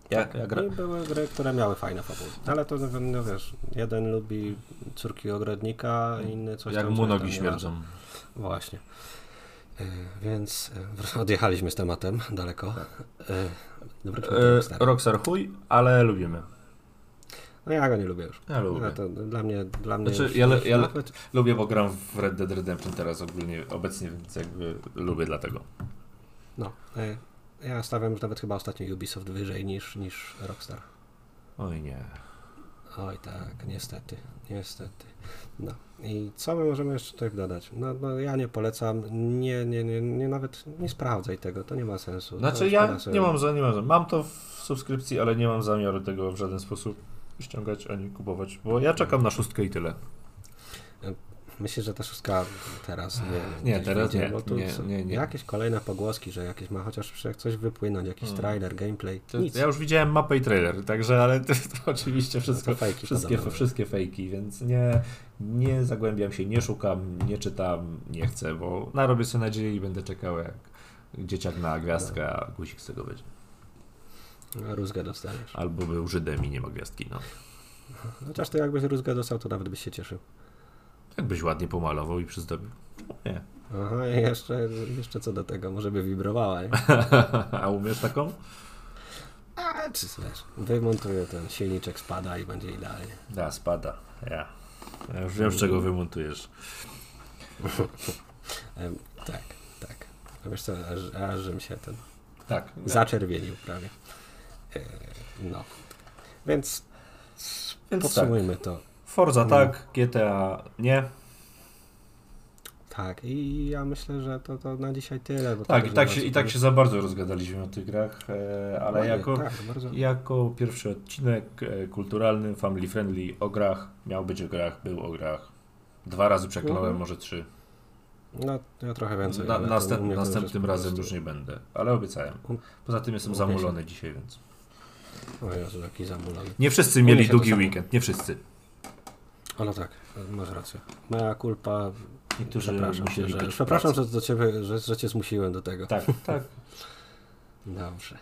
Ja, ja gra... I były gry, które miały fajne fabuły. Ale to, no wiesz, jeden lubi córki ogrodnika, inny coś Jak tam. mu nogi tam, śmierdzą. Właśnie. E, Więc e, odjechaliśmy z tematem daleko. Dobra, E, Rockstar chuj, ale lubimy. No ja go nie lubię już. Ja lubię. No, to dla mnie, dla mnie Znaczy, już, ja ja Lubię, bo gram w Red Dead Redemption teraz ogólnie, obecnie, więc jakby lubię dlatego. no, e, ja stawiam już nawet chyba ostatnio Ubisoft wyżej niż, niż Rockstar. Oj nie. Oj tak, niestety, niestety. No i co my możemy jeszcze tutaj dodać? No, no ja nie polecam, nie, nie, nie, nie, nawet nie sprawdzaj tego, to nie ma sensu. Znaczy ja nie mam, za, nie mam, za, mam to w subskrypcji, ale nie mam zamiaru tego w żaden sposób ściągać ani kupować, bo ja czekam na szóstkę i tyle. Myślę, że ta szóstka teraz nie. Nie, teraz wyjdzie, nie, nie, nie, nie. Jakieś kolejne pogłoski, że jakieś ma chociaż coś wypłynąć, jakiś Hmm. trailer, gameplay, To, nic. ja już widziałem mapę i trailer, także, ale to, to oczywiście wszystko, To fejki wszystkie, podobno. wszystkie fejki, więc nie, nie zagłębiam się, nie szukam, nie czytam, nie chcę, bo narobię sobie nadzieję i będę czekał jak dzieciak na gwiazdkę, a guzik z tego będzie. Rózgę dostaniesz. Albo był Żydem i nie ma gwiazdki, no. Chociaż to jakbyś rózgę dostał, to nawet byś się cieszył. Jakbyś ładnie pomalował i przyzdobił. Nie. Aha, jeszcze, jeszcze co do tego, może by wibrowała, nie? A umiesz taką? A, czy wiesz, wymontuję ten silniczek, spada i będzie idealnie. Da, spada. Ja. Ja już wiem, z czego wymontujesz. Tak, tak. A wiesz co, aż, aż żem się ten Tak. zaczerwienił prawie. E, no. Więc Więc tak. podsumujmy to. Forza tak, GTA nie. Tak, i ja myślę, że to, to na dzisiaj tyle. Tak, i tak, się, i tak się za bardzo rozgadaliśmy o tych grach, e, ale Ładnie, jako, Tak, jako pierwszy odcinek e, kulturalny, family friendly o grach, miał być o grach, był o grach. Dwa razy przekląłem, Mhm. może trzy. No, ja trochę więcej. Na, następ, następnym razem już nie będę, ale obiecałem. Poza tym jestem się. zamulony dzisiaj, więc. O Jezu, jaki zamulony. Nie wszyscy mieli długi weekend, nie wszyscy. O no tak, masz rację. Moja kulpa, Niektórzy przepraszam, cię, że, przepraszam że, do ciebie, że, że cię zmusiłem do tego. Tak, tak. Dobrze.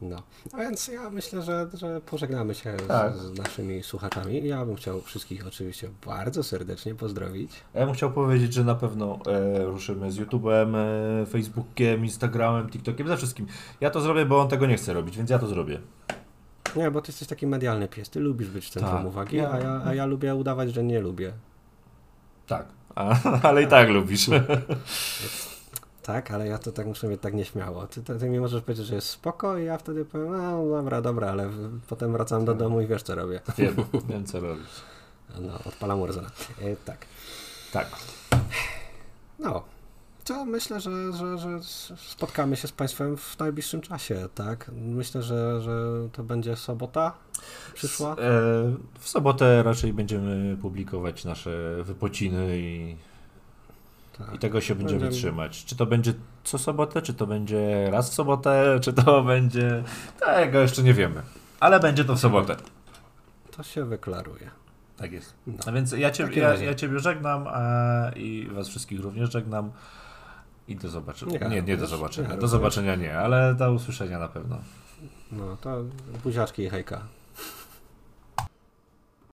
No, a więc ja myślę, że, że pożegnamy się Tak. z, z naszymi słuchaczami. Ja bym chciał wszystkich oczywiście bardzo serdecznie pozdrowić. Ja bym chciał powiedzieć, że na pewno e, ruszymy z YouTube'em, e, Facebookiem, Instagramem, TikTokiem, ze wszystkim. Ja to zrobię, bo on tego nie chce robić, więc ja to zrobię. Nie, bo ty jesteś taki medialny pies, ty lubisz być w centrum Tak. uwagi, a, ja, a ja lubię udawać, że nie lubię. Tak. A, ale i tak lubisz. Tak, ale ja to tak muszę mieć tak nieśmiało. Ty, ty, ty mi możesz powiedzieć, że jest spoko i ja wtedy powiem, no dobra, dobra, ale potem wracam do domu i wiesz co robię. Wiem, wiem co robisz. No, odpalam Warzone. E, tak. Tak. No, to myślę, że, że, że spotkamy się z Państwem w najbliższym czasie, tak? Myślę, że, że to będzie sobota przyszła. E, w sobotę raczej będziemy publikować nasze wypociny i, Tak. i tego się będziemy Będziemy- trzymać. Czy to będzie co sobotę, czy to będzie raz w sobotę, czy to będzie... Tego jeszcze nie wiemy. Ale będzie to w sobotę. To się wyklaruje. Tak jest. No. A więc ja, takim ja, ja Ciebie żegnam a, i Was wszystkich również żegnam. I do zobaczenia. Nie, Nie, do zobaczenia. Do zobaczenia nie, ale do usłyszenia na pewno. No, to buziaczki i hejka.